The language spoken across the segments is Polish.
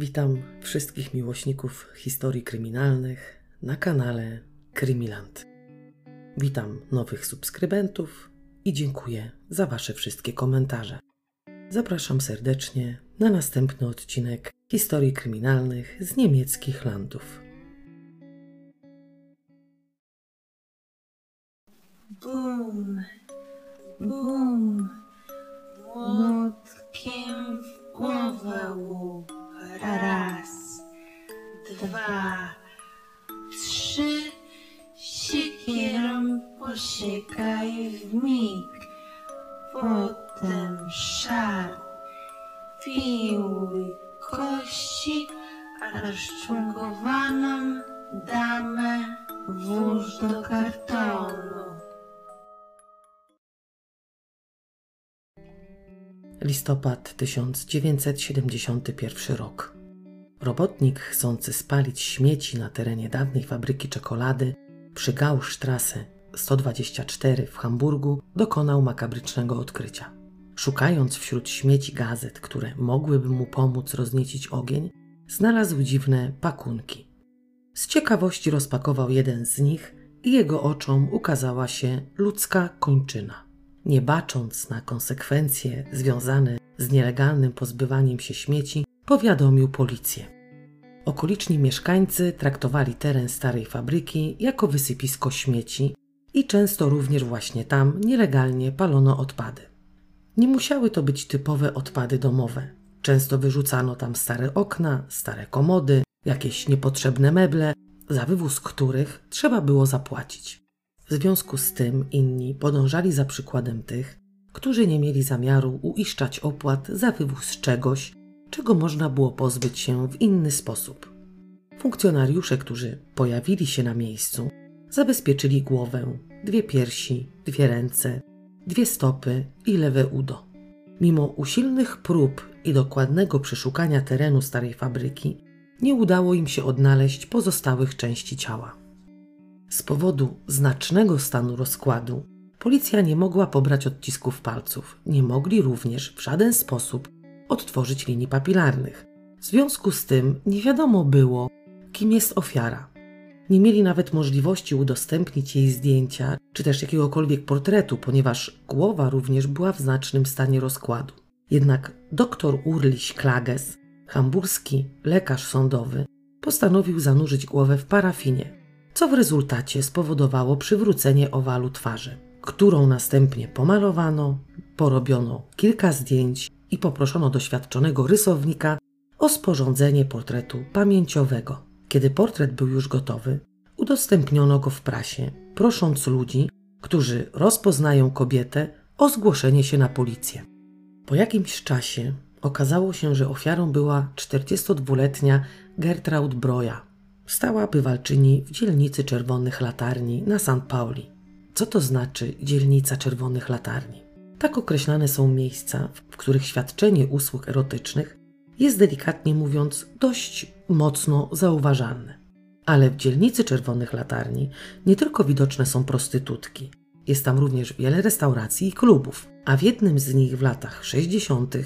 Witam wszystkich miłośników historii kryminalnych na kanale Krymiland. Witam nowych subskrybentów i dziękuję za Wasze wszystkie komentarze. Zapraszam serdecznie na następny odcinek historii kryminalnych z niemieckich landów. Bum, bum, młotkiem w głowę. Raz, dwa, trzy, siekierą posiekaj w mig. Potem szar, piłuj kości, a rozczłonkowaną damę włóż do kartonu. Listopad 1971 rok. Robotnik chcący spalić śmieci na terenie dawnej fabryki czekolady przy Gaustrasse 124 w Hamburgu dokonał makabrycznego odkrycia. Szukając wśród śmieci gazet, które mogłyby mu pomóc rozniecić ogień, znalazł dziwne pakunki. Z ciekawości rozpakował jeden z nich i jego oczom ukazała się ludzka kończyna. Nie bacząc na konsekwencje związane z nielegalnym pozbywaniem się śmieci, powiadomił policję. Okoliczni mieszkańcy traktowali teren starej fabryki jako wysypisko śmieci i często również właśnie tam nielegalnie palono odpady. Nie musiały to być typowe odpady domowe. Często wyrzucano tam stare okna, stare komody, jakieś niepotrzebne meble, za wywóz których trzeba było zapłacić. W związku z tym inni podążali za przykładem tych, którzy nie mieli zamiaru uiszczać opłat za wywóz czegoś, czego można było pozbyć się w inny sposób. Funkcjonariusze, którzy pojawili się na miejscu, zabezpieczyli głowę, dwie piersi, dwie ręce, dwie stopy i lewe udo. Mimo usilnych prób i dokładnego przeszukania terenu starej fabryki, nie udało im się odnaleźć pozostałych części ciała. Z powodu znacznego stanu rozkładu, policja nie mogła pobrać odcisków palców, nie mogli również w żaden sposób odtworzyć linii papilarnych. W związku z tym nie wiadomo było, kim jest ofiara. Nie mieli nawet możliwości udostępnić jej zdjęcia czy też jakiegokolwiek portretu, ponieważ głowa również była w znacznym stanie rozkładu. Jednak dr Urliś Klages, hamburski lekarz sądowy, postanowił zanurzyć głowę w parafinie, co w rezultacie spowodowało przywrócenie owalu twarzy, którą następnie pomalowano, porobiono kilka zdjęć i poproszono doświadczonego rysownika o sporządzenie portretu pamięciowego. Kiedy portret był już gotowy, udostępniono go w prasie, prosząc ludzi, którzy rozpoznają kobietę, o zgłoszenie się na policję. Po jakimś czasie okazało się, że ofiarą była 42-letnia Gertraud Broja, stała bywalczyni w dzielnicy Czerwonych Latarni na St. Pauli. Co to znaczy dzielnica Czerwonych Latarni? Tak określane są miejsca, w których świadczenie usług erotycznych jest delikatnie mówiąc dość mocno zauważalne. Ale w dzielnicy Czerwonych Latarni nie tylko widoczne są prostytutki, jest tam również wiele restauracji i klubów, a w jednym z nich w latach 60.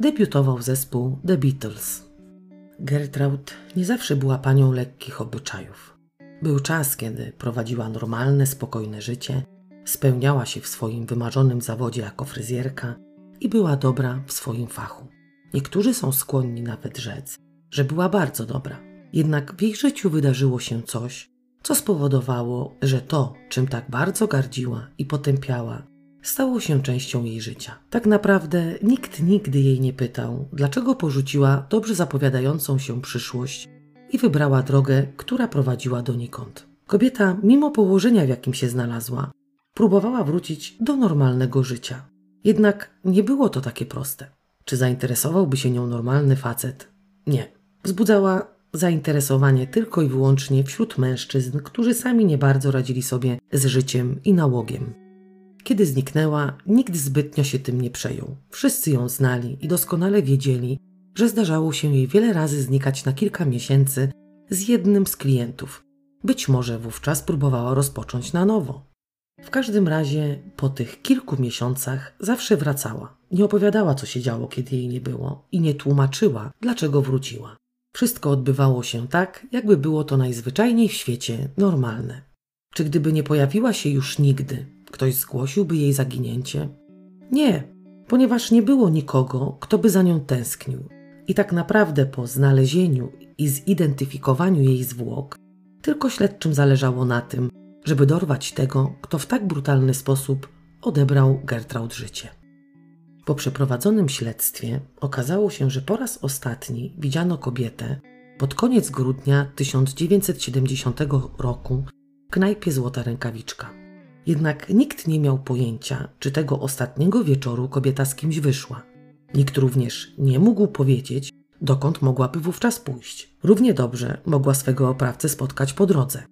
debiutował zespół The Beatles. Gertraud nie zawsze była panią lekkich obyczajów. Był czas, kiedy prowadziła normalne, spokojne życie, spełniała się w swoim wymarzonym zawodzie jako fryzjerka i była dobra w swoim fachu. Niektórzy są skłonni nawet rzec, że była bardzo dobra. Jednak w jej życiu wydarzyło się coś, co spowodowało, że to, czym tak bardzo gardziła i potępiała, stało się częścią jej życia. Tak naprawdę nikt nigdy jej nie pytał, dlaczego porzuciła dobrze zapowiadającą się przyszłość i wybrała drogę, która prowadziła donikąd. Kobieta, mimo położenia, w jakim się znalazła, próbowała wrócić do normalnego życia. Jednak nie było to takie proste. Czy zainteresowałby się nią normalny facet? Nie. Wzbudzała zainteresowanie tylko i wyłącznie wśród mężczyzn, którzy sami nie bardzo radzili sobie z życiem i nałogiem. Kiedy zniknęła, nikt zbytnio się tym nie przejął. Wszyscy ją znali i doskonale wiedzieli, że zdarzało się jej wiele razy znikać na kilka miesięcy z jednym z klientów. Być może wówczas próbowała rozpocząć na nowo. W każdym razie po tych kilku miesiącach zawsze wracała. Nie opowiadała, co się działo, kiedy jej nie było i nie tłumaczyła, dlaczego wróciła. Wszystko odbywało się tak, jakby było to najzwyczajniej w świecie normalne. Czy gdyby nie pojawiła się już nigdy, ktoś zgłosiłby jej zaginięcie? Nie, ponieważ nie było nikogo, kto by za nią tęsknił. I tak naprawdę po znalezieniu i zidentyfikowaniu jej zwłok, tylko śledczym zależało na tym, żeby dorwać tego, kto w tak brutalny sposób odebrał Gertraud życie. Po przeprowadzonym śledztwie okazało się, że po raz ostatni widziano kobietę pod koniec grudnia 1970 roku w knajpie Złota Rękawiczka. Jednak nikt nie miał pojęcia, czy tego ostatniego wieczoru kobieta z kimś wyszła. Nikt również nie mógł powiedzieć, dokąd mogłaby wówczas pójść. Równie dobrze mogła swego oprawcę spotkać po drodze.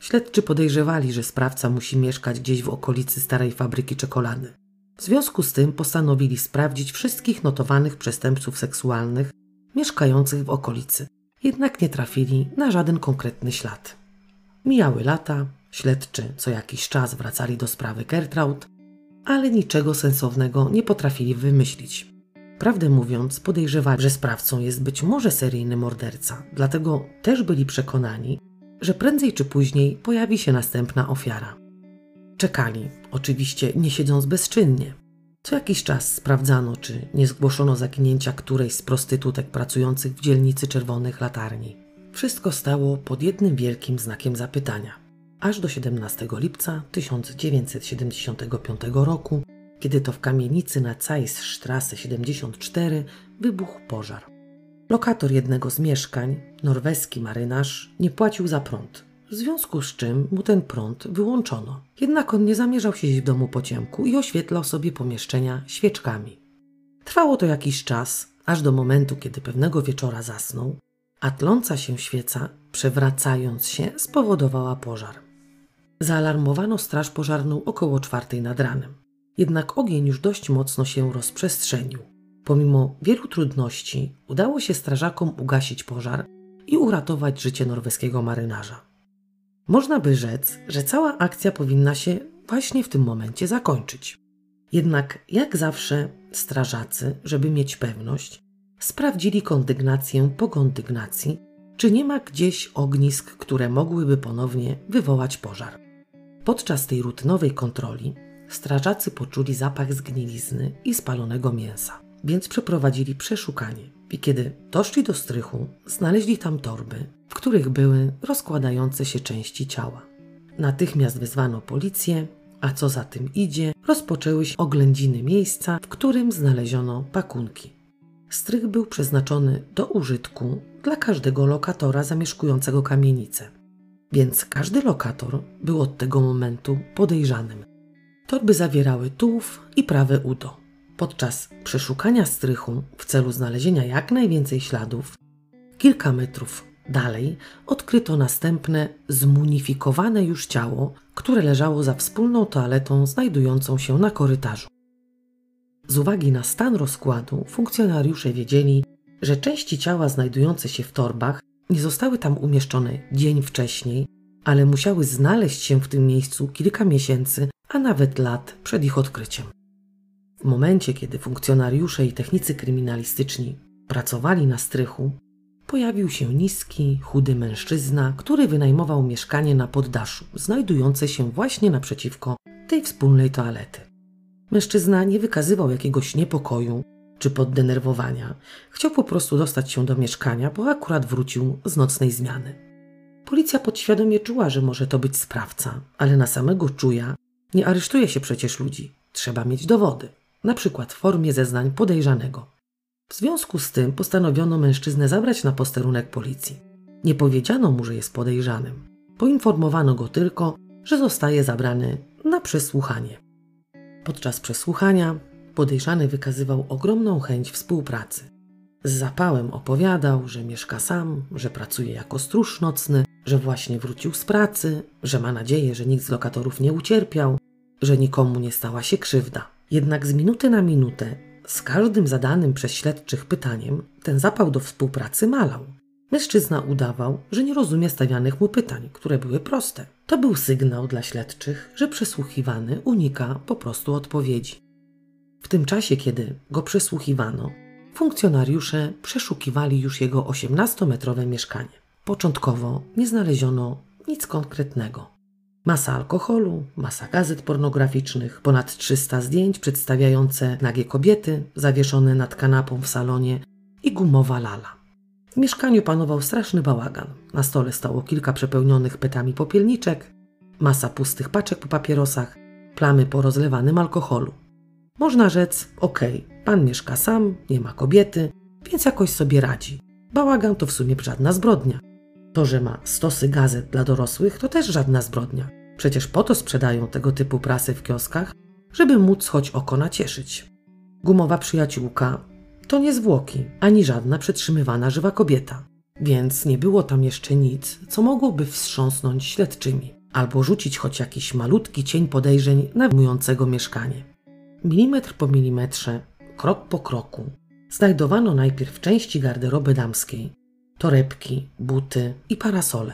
Śledczy podejrzewali, że sprawca musi mieszkać gdzieś w okolicy starej fabryki czekolady. W związku z tym postanowili sprawdzić wszystkich notowanych przestępców seksualnych mieszkających w okolicy, jednak nie trafili na żaden konkretny ślad. Mijały lata, śledczy co jakiś czas wracali do sprawy Gertraud, ale niczego sensownego nie potrafili wymyślić. Prawdę mówiąc, podejrzewali, że sprawcą jest być może seryjny morderca, dlatego też byli przekonani, że prędzej czy później pojawi się następna ofiara. Czekali, oczywiście nie siedząc bezczynnie. Co jakiś czas sprawdzano, czy nie zgłoszono zaginięcia którejś z prostytutek pracujących w dzielnicy Czerwonych Latarni. Wszystko stało pod jednym wielkim znakiem zapytania. Aż do 17 lipca 1975 roku, kiedy to w kamienicy na Zeissstrasse 74 wybuchł pożar. Lokator jednego z mieszkań, norweski marynarz, nie płacił za prąd, w związku z czym mu ten prąd wyłączono. Jednak on nie zamierzał siedzieć w domu po ciemku i oświetlał sobie pomieszczenia świeczkami. Trwało to jakiś czas, aż do momentu, kiedy pewnego wieczora zasnął, a tląca się świeca, przewracając się, spowodowała pożar. Zaalarmowano straż pożarną około czwartej nad ranem. Jednak ogień już dość mocno się rozprzestrzenił. Pomimo wielu trudności udało się strażakom ugasić pożar i uratować życie norweskiego marynarza. Można by rzec, że cała akcja powinna się właśnie w tym momencie zakończyć. Jednak, jak zawsze, strażacy, żeby mieć pewność, sprawdzili kondygnację po kondygnacji, czy nie ma gdzieś ognisk, które mogłyby ponownie wywołać pożar. Podczas tej rutynowej kontroli strażacy poczuli zapach zgnilizny i spalonego mięsa, więc przeprowadzili przeszukanie. I kiedy doszli do strychu, znaleźli tam torby, w których były rozkładające się części ciała. Natychmiast wezwano policję, a co za tym idzie, rozpoczęły się oględziny miejsca, w którym znaleziono pakunki. Strych był przeznaczony do użytku dla każdego lokatora zamieszkującego kamienicę, więc każdy lokator był od tego momentu podejrzanym. Torby zawierały tułów i prawe udo. Podczas przeszukania strychu w celu znalezienia jak najwięcej śladów, kilka metrów dalej odkryto następne zmunifikowane już ciało, które leżało za wspólną toaletą znajdującą się na korytarzu. Z uwagi na stan rozkładu, funkcjonariusze wiedzieli, że części ciała znajdujące się w torbach nie zostały tam umieszczone dzień wcześniej, ale musiały znaleźć się w tym miejscu kilka miesięcy, a nawet lat przed ich odkryciem. W momencie, kiedy funkcjonariusze i technicy kryminalistyczni pracowali na strychu, pojawił się niski, chudy mężczyzna, który wynajmował mieszkanie na poddaszu, znajdujące się właśnie naprzeciwko tej wspólnej toalety. Mężczyzna nie wykazywał jakiegoś niepokoju czy poddenerwowania. Chciał po prostu dostać się do mieszkania, bo akurat wrócił z nocnej zmiany. Policja podświadomie czuła, że może to być sprawca, ale na samego czuja nie aresztuje się przecież ludzi. Trzeba mieć dowody, na przykład w formie zeznań podejrzanego. W związku z tym postanowiono mężczyznę zabrać na posterunek policji. Nie powiedziano mu, że jest podejrzanym. Poinformowano go tylko, że zostaje zabrany na przesłuchanie. Podczas przesłuchania podejrzany wykazywał ogromną chęć współpracy. Z zapałem opowiadał, że mieszka sam, że pracuje jako stróż nocny, że właśnie wrócił z pracy, że ma nadzieję, że nikt z lokatorów nie ucierpiał, że nikomu nie stała się krzywda. Jednak z minuty na minutę, z każdym zadanym przez śledczych pytaniem, ten zapał do współpracy malał. Mężczyzna udawał, że nie rozumie stawianych mu pytań, które były proste. To był sygnał dla śledczych, że przesłuchiwany unika po prostu odpowiedzi. W tym czasie, kiedy go przesłuchiwano, funkcjonariusze przeszukiwali już jego 18-metrowe mieszkanie. Początkowo nie znaleziono nic konkretnego. Masa alkoholu, masa gazet pornograficznych, ponad 300 zdjęć przedstawiające nagie kobiety zawieszone nad kanapą w salonie i gumowa lala. W mieszkaniu panował straszny bałagan. Na stole stało kilka przepełnionych petami popielniczek, masa pustych paczek po papierosach, plamy po rozlewanym alkoholu. Można rzec, okej, pan mieszka sam, nie ma kobiety, więc jakoś sobie radzi. Bałagan to w sumie żadna zbrodnia. To, że ma stosy gazet dla dorosłych, to też żadna zbrodnia. Przecież po to sprzedają tego typu prasy w kioskach, żeby móc choć oko nacieszyć. Gumowa przyjaciółka to nie zwłoki, ani żadna przetrzymywana żywa kobieta. Więc nie było tam jeszcze nic, co mogłoby wstrząsnąć śledczymi, albo rzucić choć jakiś malutki cień podejrzeń na mieszkanie. Milimetr po milimetrze, krok po kroku, znajdowano najpierw części garderoby damskiej, torebki, buty i parasole.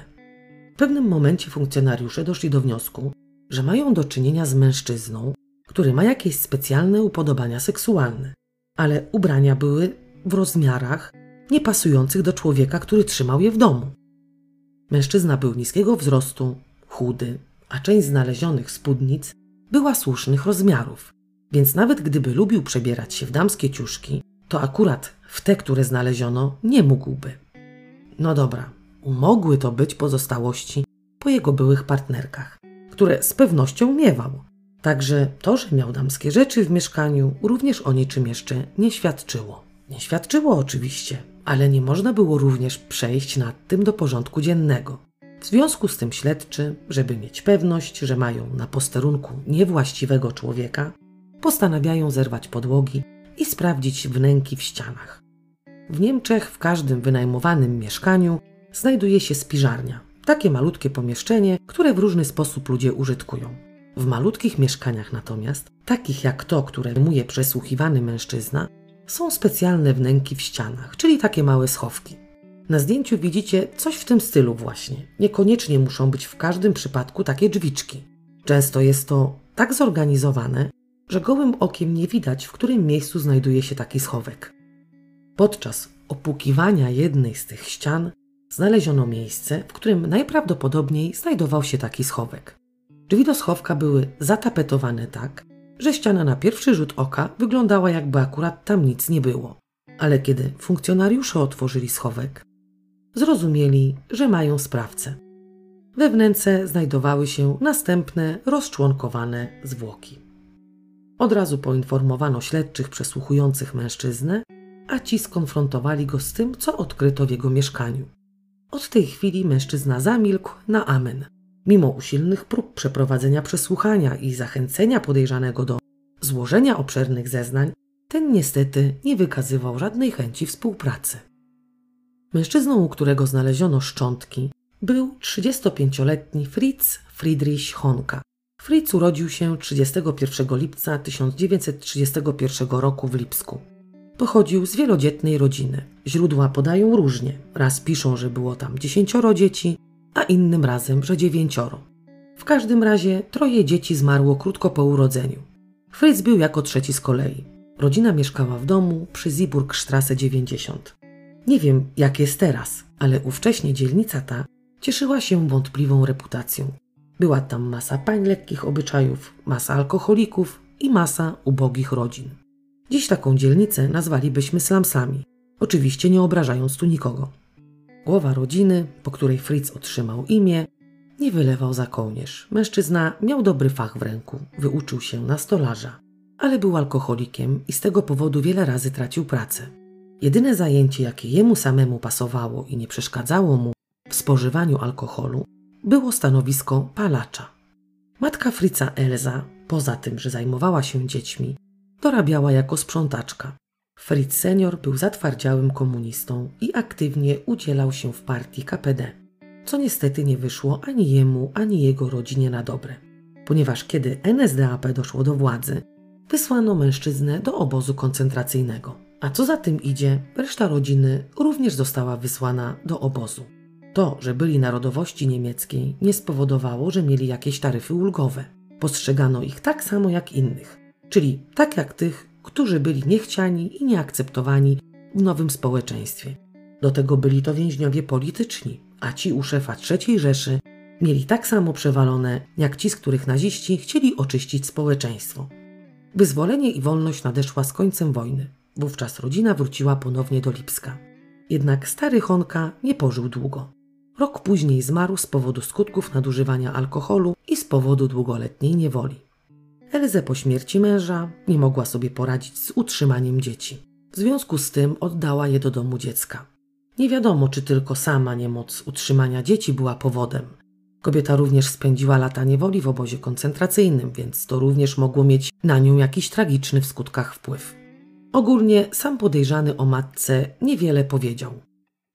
W pewnym momencie funkcjonariusze doszli do wniosku, że mają do czynienia z mężczyzną, który ma jakieś specjalne upodobania seksualne, ale ubrania były w rozmiarach niepasujących do człowieka, który trzymał je w domu. Mężczyzna był niskiego wzrostu, chudy, a część znalezionych spódnic była słusznych rozmiarów, więc nawet gdyby lubił przebierać się w damskie ciuszki, to akurat w te, które znaleziono, nie mógłby. No dobra, mogły to być pozostałości po jego byłych partnerkach, które z pewnością miewał. Także to, że miał damskie rzeczy w mieszkaniu, również o niczym jeszcze nie świadczyło. Nie świadczyło oczywiście, ale nie można było również przejść nad tym do porządku dziennego. W związku z tym śledczy, żeby mieć pewność, że mają na posterunku niewłaściwego człowieka, postanawiają zerwać podłogi i sprawdzić wnęki w ścianach. W Niemczech w każdym wynajmowanym mieszkaniu znajduje się spiżarnia, takie malutkie pomieszczenie, które w różny sposób ludzie użytkują. W malutkich mieszkaniach natomiast, takich jak to, które wynajmuje przesłuchiwany mężczyzna, są specjalne wnęki w ścianach, czyli takie małe schowki. Na zdjęciu widzicie coś w tym stylu właśnie. Niekoniecznie muszą być w każdym przypadku takie drzwiczki. Często jest to tak zorganizowane, że gołym okiem nie widać, w którym miejscu znajduje się taki schowek. Podczas opukiwania jednej z tych ścian znaleziono miejsce, w którym najprawdopodobniej znajdował się taki schowek. Drzwi do schowka były zatapetowane tak, że ściana na pierwszy rzut oka wyglądała jakby akurat tam nic nie było. Ale kiedy funkcjonariusze otworzyli schowek, zrozumieli, że mają sprawcę. We wnęce znajdowały się następne rozczłonkowane zwłoki. Od razu poinformowano śledczych przesłuchujących mężczyznę, a ci skonfrontowali go z tym, co odkryto w jego mieszkaniu. Od tej chwili mężczyzna zamilkł na amen. Mimo usilnych prób przeprowadzenia przesłuchania i zachęcenia podejrzanego do złożenia obszernych zeznań, ten niestety nie wykazywał żadnej chęci współpracy. Mężczyzną, u którego znaleziono szczątki, był 35-letni Fritz Friedrich Honka. Fritz urodził się 31 lipca 1931 roku w Lipsku. Pochodził z wielodzietnej rodziny. Źródła podają różnie. Raz piszą, że było tam dziesięcioro dzieci, a innym razem, że dziewięcioro. W każdym razie troje dzieci zmarło krótko po urodzeniu. Fritz był jako trzeci z kolei. Rodzina mieszkała w domu przy Ziburgstrasse 90. Nie wiem, jak jest teraz, ale ówcześnie dzielnica ta cieszyła się wątpliwą reputacją. Była tam masa pań lekkich obyczajów, masa alkoholików i masa ubogich rodzin. Dziś taką dzielnicę nazwalibyśmy slumsami, oczywiście nie obrażając tu nikogo. Głowa rodziny, po której Fritz otrzymał imię, nie wylewał za kołnierz. Mężczyzna miał dobry fach w ręku, wyuczył się na stolarza, ale był alkoholikiem i z tego powodu wiele razy tracił pracę. Jedyne zajęcie, jakie jemu samemu pasowało i nie przeszkadzało mu w spożywaniu alkoholu, było stanowisko palacza. Matka Fritza Elza, poza tym, że zajmowała się dziećmi, dorabiała jako sprzątaczka. Fritz senior był zatwardziałym komunistą i aktywnie udzielał się w partii KPD, co niestety nie wyszło ani jemu, ani jego rodzinie na dobre, ponieważ kiedy NSDAP doszło do władzy, wysłano mężczyznę do obozu koncentracyjnego. A co za tym idzie, reszta rodziny również została wysłana do obozu. To, że byli narodowości niemieckiej, nie spowodowało, że mieli jakieś taryfy ulgowe. Postrzegano ich tak samo jak innych, czyli tak jak tych, którzy byli niechciani i nieakceptowani w nowym społeczeństwie. Do tego byli to więźniowie polityczni, a ci u szefa III Rzeszy mieli tak samo przewalone, jak ci, z których naziści chcieli oczyścić społeczeństwo. Wyzwolenie i wolność nadeszła z końcem wojny. Wówczas rodzina wróciła ponownie do Lipska. Jednak stary Honka nie pożył długo. Rok później zmarł z powodu skutków nadużywania alkoholu i z powodu długoletniej niewoli. Elze po śmierci męża nie mogła sobie poradzić z utrzymaniem dzieci. W związku z tym oddała je do domu dziecka. Nie wiadomo, czy tylko sama niemoc utrzymania dzieci była powodem. Kobieta również spędziła lata niewoli w obozie koncentracyjnym, więc to również mogło mieć na nią jakiś tragiczny w skutkach wpływ. Ogólnie sam podejrzany o matce niewiele powiedział.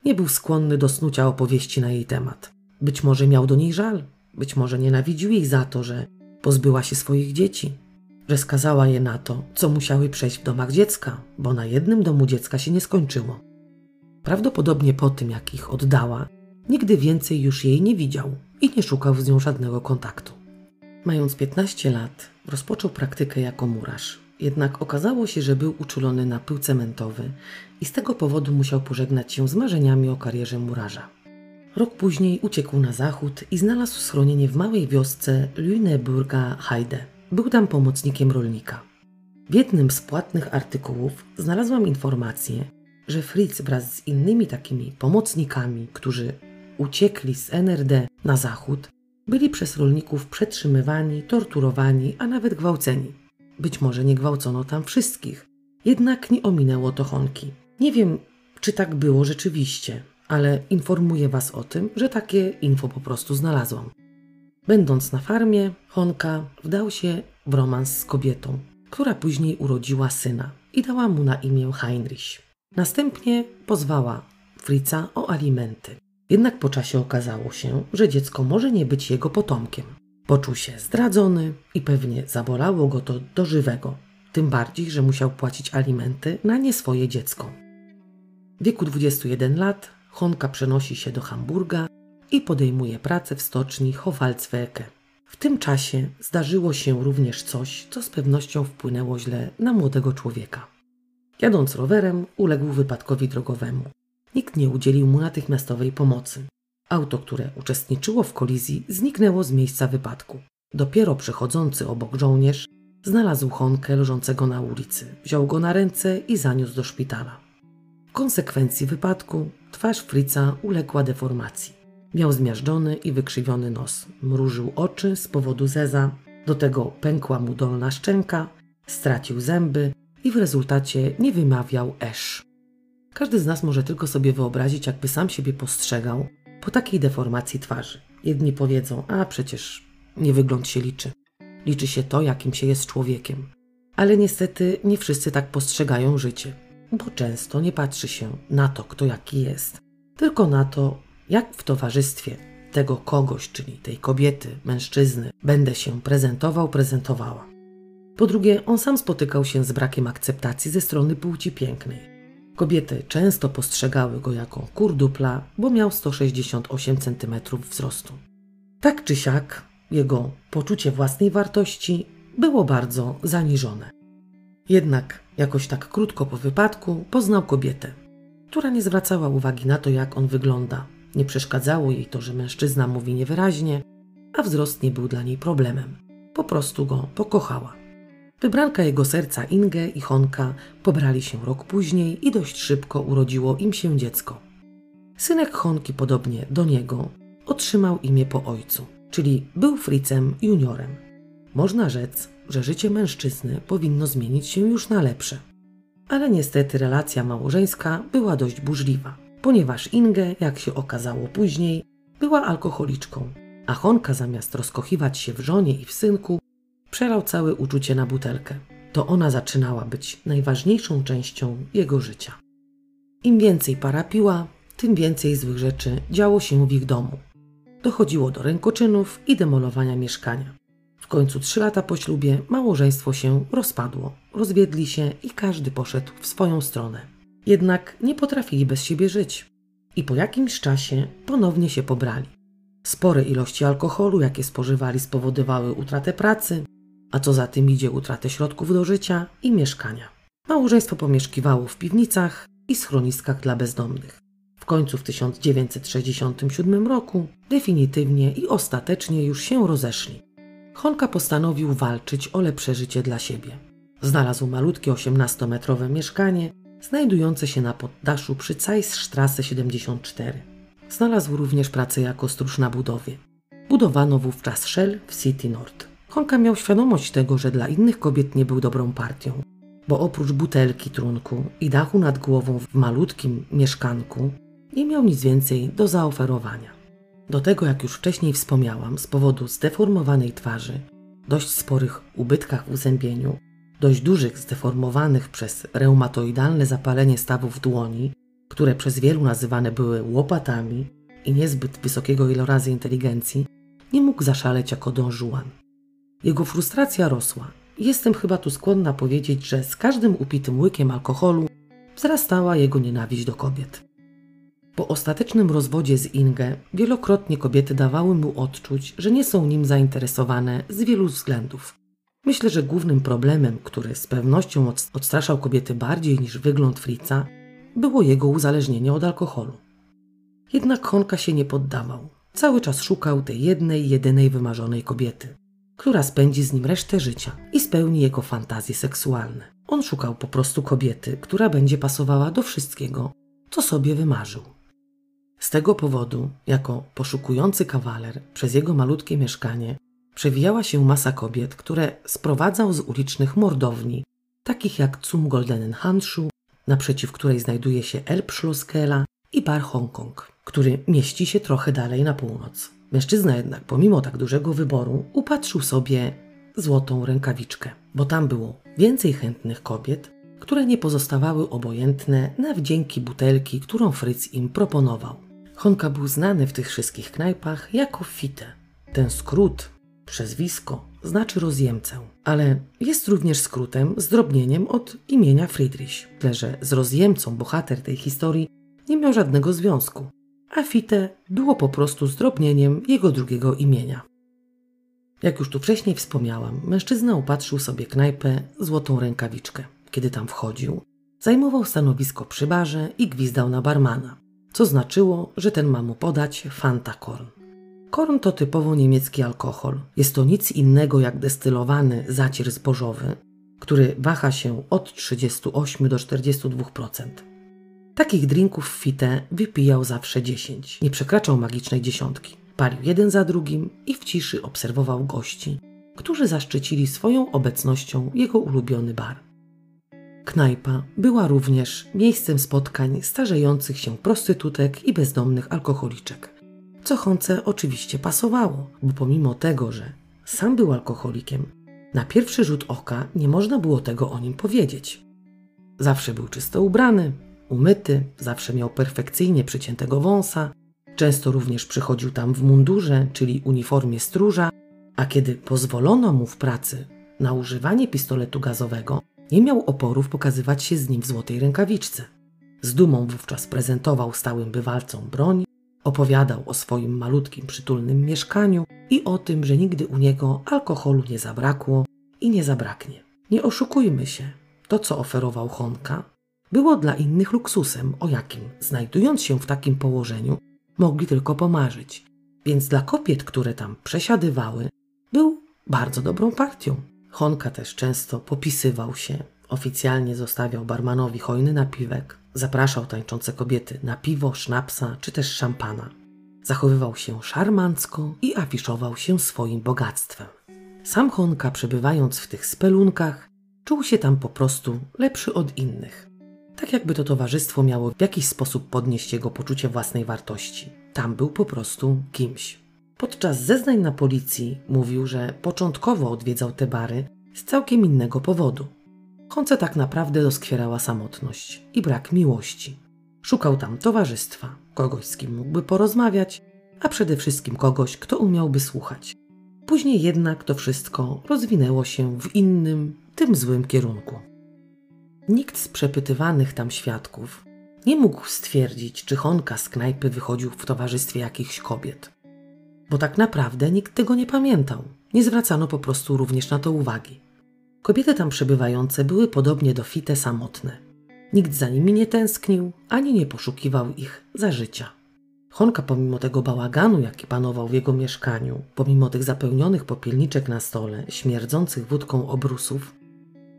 Nie był skłonny do snucia opowieści na jej temat. Być może miał do niej żal, być może nienawidził jej za to, że pozbyła się swoich dzieci, że skazała je na to, co musiały przejść w domach dziecka, bo na jednym domu dziecka się nie skończyło. Prawdopodobnie po tym, jak ich oddała, nigdy więcej już jej nie widział i nie szukał z nią żadnego kontaktu. Mając 15 lat, rozpoczął praktykę jako murarz. Jednak okazało się, że był uczulony na pył cementowy i z tego powodu musiał pożegnać się z marzeniami o karierze murarza. Rok później uciekł na zachód i znalazł schronienie w małej wiosce Lüneburga Heide. Był tam pomocnikiem rolnika. W jednym z płatnych artykułów znalazłam informację, że Fritz wraz z innymi takimi pomocnikami, którzy uciekli z NRD na zachód, byli przez rolników przetrzymywani, torturowani, a nawet gwałceni. Być może nie gwałcono tam wszystkich, jednak nie ominęło to Honki. Nie wiem, czy tak było rzeczywiście, ale informuję Was o tym, że takie info po prostu znalazłam. Będąc na farmie, Honka wdał się w romans z kobietą, która później urodziła syna i dała mu na imię Heinrich. Następnie pozwała Fritza o alimenty. Jednak po czasie okazało się, że dziecko może nie być jego potomkiem. Poczuł się zdradzony i pewnie zabolało go to do żywego, tym bardziej, że musiał płacić alimenty na nie swoje dziecko. W wieku 21 lat Honka przenosi się do Hamburga i podejmuje pracę w stoczni Hofalzwecke. W tym czasie zdarzyło się również coś, co z pewnością wpłynęło źle na młodego człowieka. Jadąc rowerem, uległ wypadkowi drogowemu. Nikt nie udzielił mu natychmiastowej pomocy. Auto, które uczestniczyło w kolizji, zniknęło z miejsca wypadku. Dopiero przechodzący obok żołnierz znalazł Honkę leżącego na ulicy, wziął go na ręce i zaniósł do szpitala. Konsekwencji wypadku twarz Fritza uległa deformacji. Miał zmiażdżony i wykrzywiony nos, mrużył oczy z powodu zeza, do tego pękła mu dolna szczęka, stracił zęby i w rezultacie nie wymawiał esz. Każdy z nas może tylko sobie wyobrazić, jakby sam siebie postrzegał po takiej deformacji twarzy. Jedni powiedzą, a przecież nie wygląd się liczy. Liczy się to, jakim się jest człowiekiem. Ale niestety nie wszyscy tak postrzegają życie, bo często nie patrzy się na to, kto jaki jest, tylko na to, jak w towarzystwie tego kogoś, czyli tej kobiety, mężczyzny, będę się prezentował, prezentowała. Po drugie, on sam spotykał się z brakiem akceptacji ze strony płci pięknej. Kobiety często postrzegały go jako kurdupla, bo miał 168 cm wzrostu. Tak czy siak, jego poczucie własnej wartości było bardzo zaniżone. Jednak jakoś tak krótko po wypadku poznał kobietę, która nie zwracała uwagi na to, jak on wygląda. Nie przeszkadzało jej to, że mężczyzna mówi niewyraźnie, a wzrost nie był dla niej problemem. Po prostu go pokochała. Wybranka jego serca Inge i Honka pobrali się rok później i dość szybko urodziło im się dziecko. Synek Honki, podobnie do niego, otrzymał imię po ojcu, czyli był Fritzem juniorem. Można rzec, że życie mężczyzny powinno zmienić się już na lepsze. Ale niestety relacja małżeńska była dość burzliwa, ponieważ Inge, jak się okazało później, była alkoholiczką, a Honka zamiast rozkochiwać się w żonie i w synku, przelał całe uczucie na butelkę. To ona zaczynała być najważniejszą częścią jego życia. Im więcej para piła, tym więcej złych rzeczy działo się w ich domu. Dochodziło do rękoczynów i demolowania mieszkania. Końcu trzy lata po ślubie małżeństwo się rozpadło, rozwiedli się i każdy poszedł w swoją stronę. Jednak nie potrafili bez siebie żyć i po jakimś czasie ponownie się pobrali. Spore ilości alkoholu, jakie spożywali, spowodowały utratę pracy, a co za tym idzie utratę środków do życia i mieszkania. Małżeństwo pomieszkiwało w piwnicach i schroniskach dla bezdomnych. W końcu w 1967 roku definitywnie i ostatecznie już się rozeszli. Honka postanowił walczyć o lepsze życie dla siebie. Znalazł malutkie 18-metrowe mieszkanie znajdujące się na poddaszu przy Zeissstrasse 74. Znalazł również pracę jako stróż na budowie. Budowano wówczas Shell w City Nord. Honka miał świadomość tego, że dla innych kobiet nie był dobrą partią, bo oprócz butelki trunku i dachu nad głową w malutkim mieszkanku nie miał nic więcej do zaoferowania. Do tego, jak już wcześniej wspomniałam, z powodu zdeformowanej twarzy, dość sporych ubytkach w uzębieniu, dość dużych, zdeformowanych przez reumatoidalne zapalenie stawów dłoni, które przez wielu nazywane były łopatami i niezbyt wysokiego ilorazy inteligencji, nie mógł zaszaleć jako Don Juan. Jego frustracja rosła. Jestem chyba tu skłonna powiedzieć, że z każdym upitym łykiem alkoholu wzrastała jego nienawiść do kobiet. Po ostatecznym rozwodzie z Inge wielokrotnie kobiety dawały mu odczuć, że nie są nim zainteresowane z wielu względów. Myślę, że głównym problemem, który z pewnością odstraszał kobiety bardziej niż wygląd Fritza, było jego uzależnienie od alkoholu. Jednak Honka się nie poddawał. Cały czas szukał tej jednej, jedynej wymarzonej kobiety, która spędzi z nim resztę życia i spełni jego fantazje seksualne. On szukał po prostu kobiety, która będzie pasowała do wszystkiego, co sobie wymarzył. Z tego powodu, jako poszukujący kawaler przez jego malutkie mieszkanie, przewijała się masa kobiet, które sprowadzał z ulicznych mordowni, takich jak Zum Goldenen Handschuh, naprzeciw której znajduje się Elbschlosskela i Bar Hongkong, który mieści się trochę dalej na północ. Mężczyzna jednak, pomimo tak dużego wyboru, upatrzył sobie złotą rękawiczkę, bo tam było więcej chętnych kobiet, które nie pozostawały obojętne na wdzięki butelki, którą Fritz im proponował. Honka był znany w tych wszystkich knajpach jako Fite. Ten skrót, przezwisko, znaczy rozjemcę, ale jest również skrótem, zdrobnieniem od imienia Friedrich, tyle że z rozjemcą bohater tej historii nie miał żadnego związku, a Fite było po prostu zdrobnieniem jego drugiego imienia. Jak już tu wcześniej wspomniałam, mężczyzna upatrzył sobie knajpę Złotą Rękawiczkę. Kiedy tam wchodził, zajmował stanowisko przy barze i gwizdał na barmana co znaczyło, że ten ma mu podać Fanta Korn. Korn to typowo niemiecki alkohol. Jest to nic innego jak destylowany zacier zbożowy, który waha się od 38 do 42%. Takich drinków Fite wypijał zawsze 10, nie przekraczał magicznej dziesiątki. Palił jeden za drugim i w ciszy obserwował gości, którzy zaszczycili swoją obecnością jego ulubiony bar. Knajpa była również miejscem spotkań starzejących się prostytutek i bezdomnych alkoholiczek. Co Honce oczywiście pasowało, bo pomimo tego, że sam był alkoholikiem, na pierwszy rzut oka nie można było tego o nim powiedzieć. Zawsze był czysto ubrany, umyty, zawsze miał perfekcyjnie przyciętego wąsa, często również przychodził tam w mundurze, czyli uniformie stróża, a kiedy pozwolono mu w pracy na używanie pistoletu gazowego, nie miał oporów pokazywać się z nim w złotej rękawiczce. Z dumą wówczas prezentował stałym bywalcom broń, opowiadał o swoim malutkim, przytulnym mieszkaniu i o tym, że nigdy u niego alkoholu nie zabrakło i nie zabraknie. Nie oszukujmy się, to co oferował Honka było dla innych luksusem, o jakim, znajdując się w takim położeniu, mogli tylko pomarzyć. Więc dla kobiet, które tam przesiadywały, był bardzo dobrą partią. Honka też często popisywał się, oficjalnie zostawiał barmanowi hojny napiwek, zapraszał tańczące kobiety na piwo, sznapsa czy też szampana. Zachowywał się szarmancko i afiszował się swoim bogactwem. Sam Honka, przebywając w tych spelunkach, czuł się tam po prostu lepszy od innych. Tak jakby to towarzystwo miało w jakiś sposób podnieść jego poczucie własnej wartości. Tam był po prostu kimś. Podczas zeznań na policji mówił, że początkowo odwiedzał te bary z całkiem innego powodu. Honce tak naprawdę doskwierała samotność i brak miłości. Szukał tam towarzystwa, kogoś z kim mógłby porozmawiać, a przede wszystkim kogoś, kto umiałby słuchać. Później jednak to wszystko rozwinęło się w innym, tym złym kierunku. Nikt z przepytywanych tam świadków nie mógł stwierdzić, czy Honka z knajpy wychodził w towarzystwie jakichś kobiet bo tak naprawdę nikt tego nie pamiętał. Nie zwracano po prostu również na to uwagi. Kobiety tam przebywające były podobnie do Fite samotne. Nikt za nimi nie tęsknił, ani nie poszukiwał ich za życia. Honka, pomimo tego bałaganu, jaki panował w jego mieszkaniu, pomimo tych zapełnionych popielniczek na stole, śmierdzących wódką obrusów,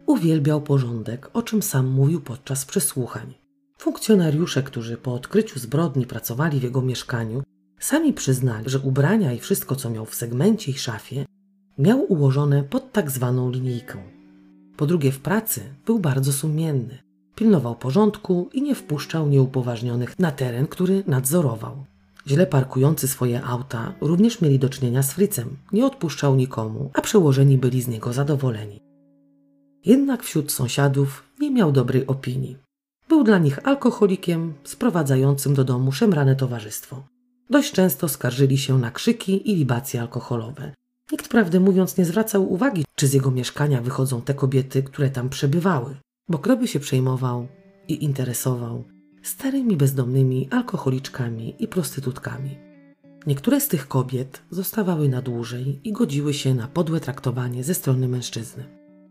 uwielbiał porządek, o czym sam mówił podczas przesłuchań. Funkcjonariusze, którzy po odkryciu zbrodni pracowali w jego mieszkaniu, sami przyznali, że ubrania i wszystko, co miał w segmencie i szafie, miał ułożone pod tak zwaną linijką. Po drugie, w pracy był bardzo sumienny. Pilnował porządku i nie wpuszczał nieupoważnionych na teren, który nadzorował. Źle parkujący swoje auta również mieli do czynienia z Fricem. Nie odpuszczał nikomu, a przełożeni byli z niego zadowoleni. Jednak wśród sąsiadów nie miał dobrej opinii. Był dla nich alkoholikiem sprowadzającym do domu szemrane towarzystwo. Dość często skarżyli się na krzyki i libacje alkoholowe. Nikt prawdę mówiąc nie zwracał uwagi, czy z jego mieszkania wychodzą te kobiety, które tam przebywały, bo kto by się przejmował i interesował starymi bezdomnymi alkoholiczkami i prostytutkami. Niektóre z tych kobiet zostawały na dłużej i godziły się na podłe traktowanie ze strony mężczyzny.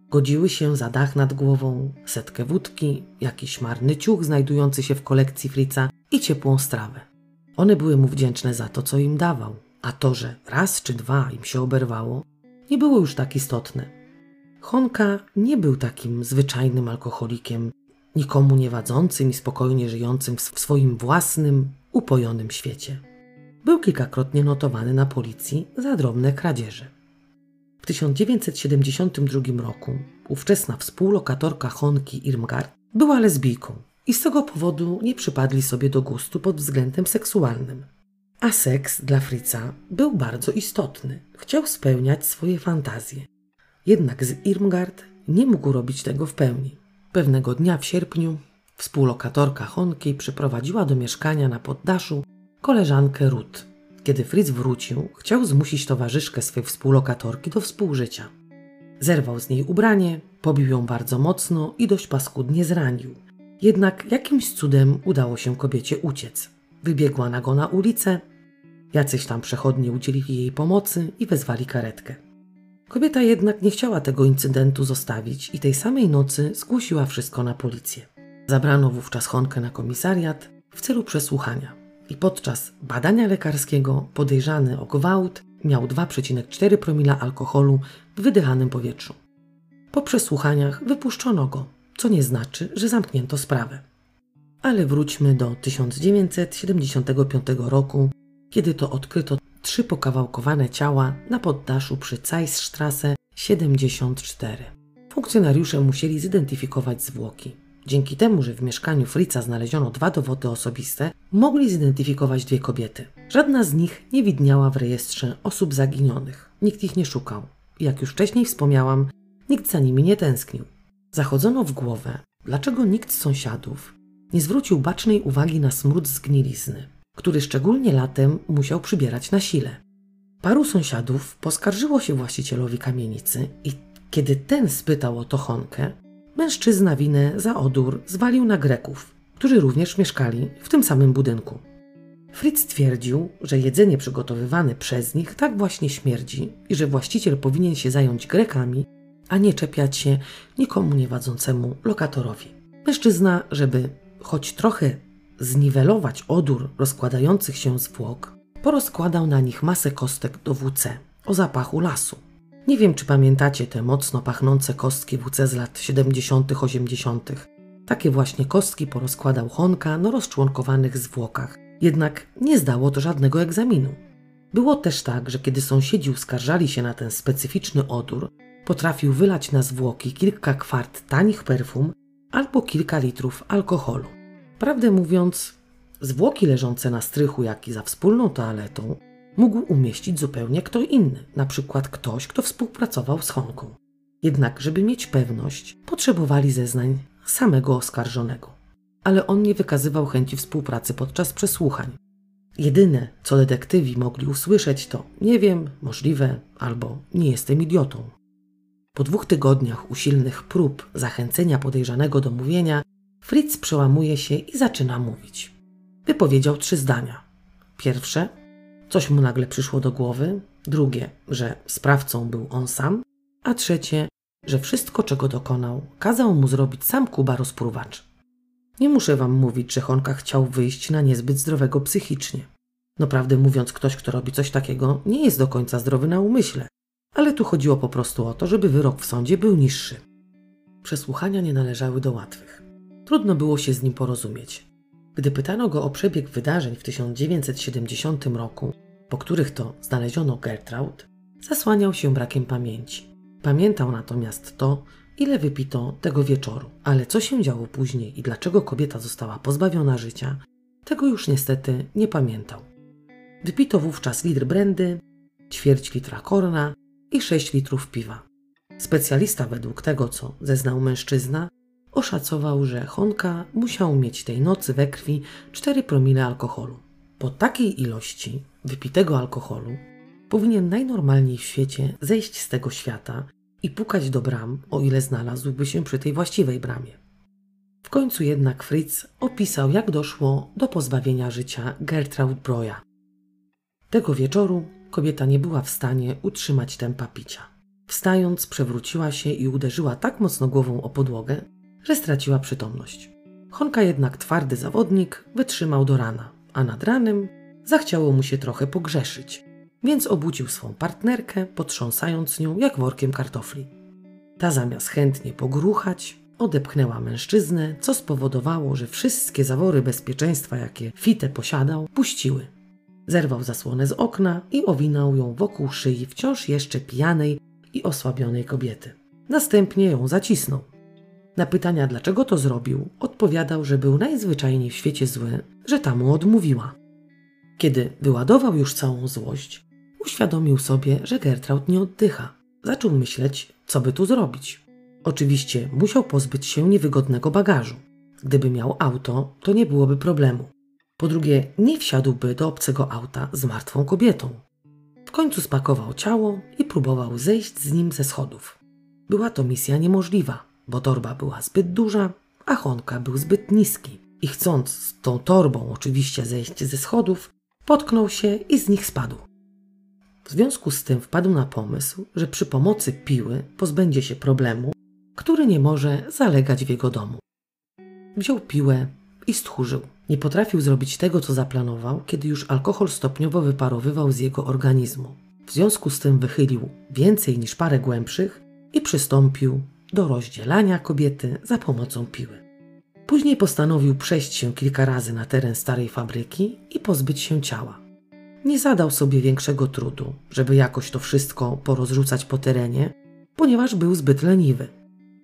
Godziły się za dach nad głową, setkę wódki, jakiś marny ciuch znajdujący się w kolekcji Frica i ciepłą strawę. One były mu wdzięczne za to, co im dawał, a to, że raz czy dwa im się oberwało, nie było już tak istotne. Honka nie był takim zwyczajnym alkoholikiem, nikomu niewadzącym i spokojnie żyjącym w swoim własnym, upojonym świecie. Był kilkakrotnie notowany na policji za drobne kradzieże. W 1972 roku ówczesna współlokatorka Honki Irmgard była lesbijką i z tego powodu nie przypadli sobie do gustu pod względem seksualnym. A seks dla Fritza był bardzo istotny. Chciał spełniać swoje fantazje. Jednak z Irmgard nie mógł robić tego w pełni. Pewnego dnia w sierpniu współlokatorka Honki przyprowadziła do mieszkania na poddaszu koleżankę Ruth. Kiedy Fritz wrócił, chciał zmusić towarzyszkę swej współlokatorki do współżycia. Zerwał z niej ubranie, pobił ją bardzo mocno i dość paskudnie zranił. Jednak jakimś cudem udało się kobiecie uciec. Wybiegła nago na ulicę, jacyś tam przechodnie udzielili jej pomocy i wezwali karetkę. Kobieta jednak nie chciała tego incydentu zostawić i tej samej nocy zgłosiła wszystko na policję. Zabrano wówczas Honkę na komisariat w celu przesłuchania i podczas badania lekarskiego podejrzany o gwałt miał 2,4 promila alkoholu w wydychanym powietrzu. Po przesłuchaniach wypuszczono go, co nie znaczy, że zamknięto sprawę. Ale wróćmy do 1975 roku, kiedy to odkryto trzy pokawałkowane ciała na poddaszu przy Zeissstrasse 74. Funkcjonariusze musieli zidentyfikować zwłoki. Dzięki temu, że w mieszkaniu Fritza znaleziono dwa dowody osobiste, mogli zidentyfikować dwie kobiety. Żadna z nich nie widniała w rejestrze osób zaginionych. Nikt ich nie szukał. Jak już wcześniej wspomniałam, nikt za nimi nie tęsknił. Zachodzono w głowę, dlaczego nikt z sąsiadów nie zwrócił bacznej uwagi na smród zgnilizny, który szczególnie latem musiał przybierać na sile. Paru sąsiadów poskarżyło się właścicielowi kamienicy i kiedy ten spytał o to Honkę, mężczyzna winę za odór zwalił na Greków, którzy również mieszkali w tym samym budynku. Fritz twierdził, że jedzenie przygotowywane przez nich tak właśnie śmierdzi i że właściciel powinien się zająć Grekami, a nie czepiać się nikomu niewadzącemu lokatorowi. Mężczyzna, żeby choć trochę zniwelować odór rozkładających się zwłok, porozkładał na nich masę kostek do WC o zapachu lasu. Nie wiem, czy pamiętacie te mocno pachnące kostki WC z lat 70., 80. Takie właśnie kostki porozkładał Honka na rozczłonkowanych zwłokach, jednak nie zdało to żadnego egzaminu. Było też tak, że kiedy sąsiedzi uskarżali się na ten specyficzny odór, potrafił wylać na zwłoki kilka kwart tanich perfum albo kilka litrów alkoholu. Prawdę mówiąc, zwłoki leżące na strychu, jak i za wspólną toaletą, mógł umieścić zupełnie kto inny, na przykład ktoś, kto współpracował z Honką. Jednak, żeby mieć pewność, potrzebowali zeznań samego oskarżonego. Ale on nie wykazywał chęci współpracy podczas przesłuchań. Jedyne, co detektywi mogli usłyszeć, to nie wiem, możliwe albo nie jestem idiotą. Po dwóch tygodniach usilnych prób zachęcenia podejrzanego do mówienia, Fritz przełamuje się i zaczyna mówić. Wypowiedział trzy zdania. Pierwsze, coś mu nagle przyszło do głowy. Drugie, że sprawcą był on sam. A trzecie, że wszystko, czego dokonał, kazał mu zrobić sam Kuba rozpruwacz. Nie muszę wam mówić, że Honka chciał wyjść na niezbyt zdrowego psychicznie. No prawdę mówiąc, ktoś, kto robi coś takiego, nie jest do końca zdrowy na umyśle. Ale tu chodziło po prostu o to, żeby wyrok w sądzie był niższy. Przesłuchania nie należały do łatwych. Trudno było się z nim porozumieć. Gdy pytano go o przebieg wydarzeń w 1970 roku, po których to znaleziono Gertraud, zasłaniał się brakiem pamięci. Pamiętał natomiast to, ile wypito tego wieczoru, ale co się działo później i dlaczego kobieta została pozbawiona życia, tego już niestety nie pamiętał. Wypito wówczas litr brandy, ćwierć litra korna i 6 litrów piwa. Specjalista według tego, co zeznał mężczyzna, oszacował, że Honka musiał mieć tej nocy we krwi 4 promile alkoholu. Po takiej ilości wypitego alkoholu powinien najnormalniej w świecie zejść z tego świata i pukać do bram, o ile znalazłby się przy tej właściwej bramie. W końcu jednak Fritz opisał, jak doszło do pozbawienia życia Gertraud Broja. Tego wieczoru kobieta nie była w stanie utrzymać tempa picia. Wstając, przewróciła się i uderzyła tak mocno głową o podłogę, że straciła przytomność. Honka jednak twardy zawodnik wytrzymał do rana, a nad ranem zachciało mu się trochę pogrzeszyć, więc obudził swą partnerkę, potrząsając nią jak workiem kartofli. Ta zamiast chętnie pogruchać, odepchnęła mężczyznę, co spowodowało, że wszystkie zawory bezpieczeństwa, jakie Fite posiadał, puściły. Zerwał zasłonę z okna i owinął ją wokół szyi wciąż jeszcze pijanej i osłabionej kobiety. Następnie ją zacisnął. Na pytania, dlaczego to zrobił, odpowiadał, że był najzwyczajniej w świecie zły, że ta mu odmówiła. Kiedy wyładował już całą złość, uświadomił sobie, że Gertraud nie oddycha. Zaczął myśleć, co by tu zrobić. Oczywiście musiał pozbyć się niewygodnego bagażu. Gdyby miał auto, to nie byłoby problemu. Po drugie, nie wsiadłby do obcego auta z martwą kobietą. W końcu spakował ciało i próbował zejść z nim ze schodów. Była to misja niemożliwa, bo torba była zbyt duża, a Honka był zbyt niski. I chcąc z tą torbą oczywiście zejść ze schodów, potknął się i z nich spadł. W związku z tym wpadł na pomysł, że przy pomocy piły pozbędzie się problemu, który nie może zalegać w jego domu. Wziął piłę i stchórzył. Nie potrafił zrobić tego, co zaplanował, kiedy już alkohol stopniowo wyparowywał z jego organizmu. W związku z tym wychylił więcej niż parę głębszych i przystąpił do rozdzielania kobiety za pomocą piły. Później postanowił przejść się kilka razy na teren starej fabryki i pozbyć się ciała. Nie zadał sobie większego trudu, żeby jakoś to wszystko porozrzucać po terenie, ponieważ był zbyt leniwy.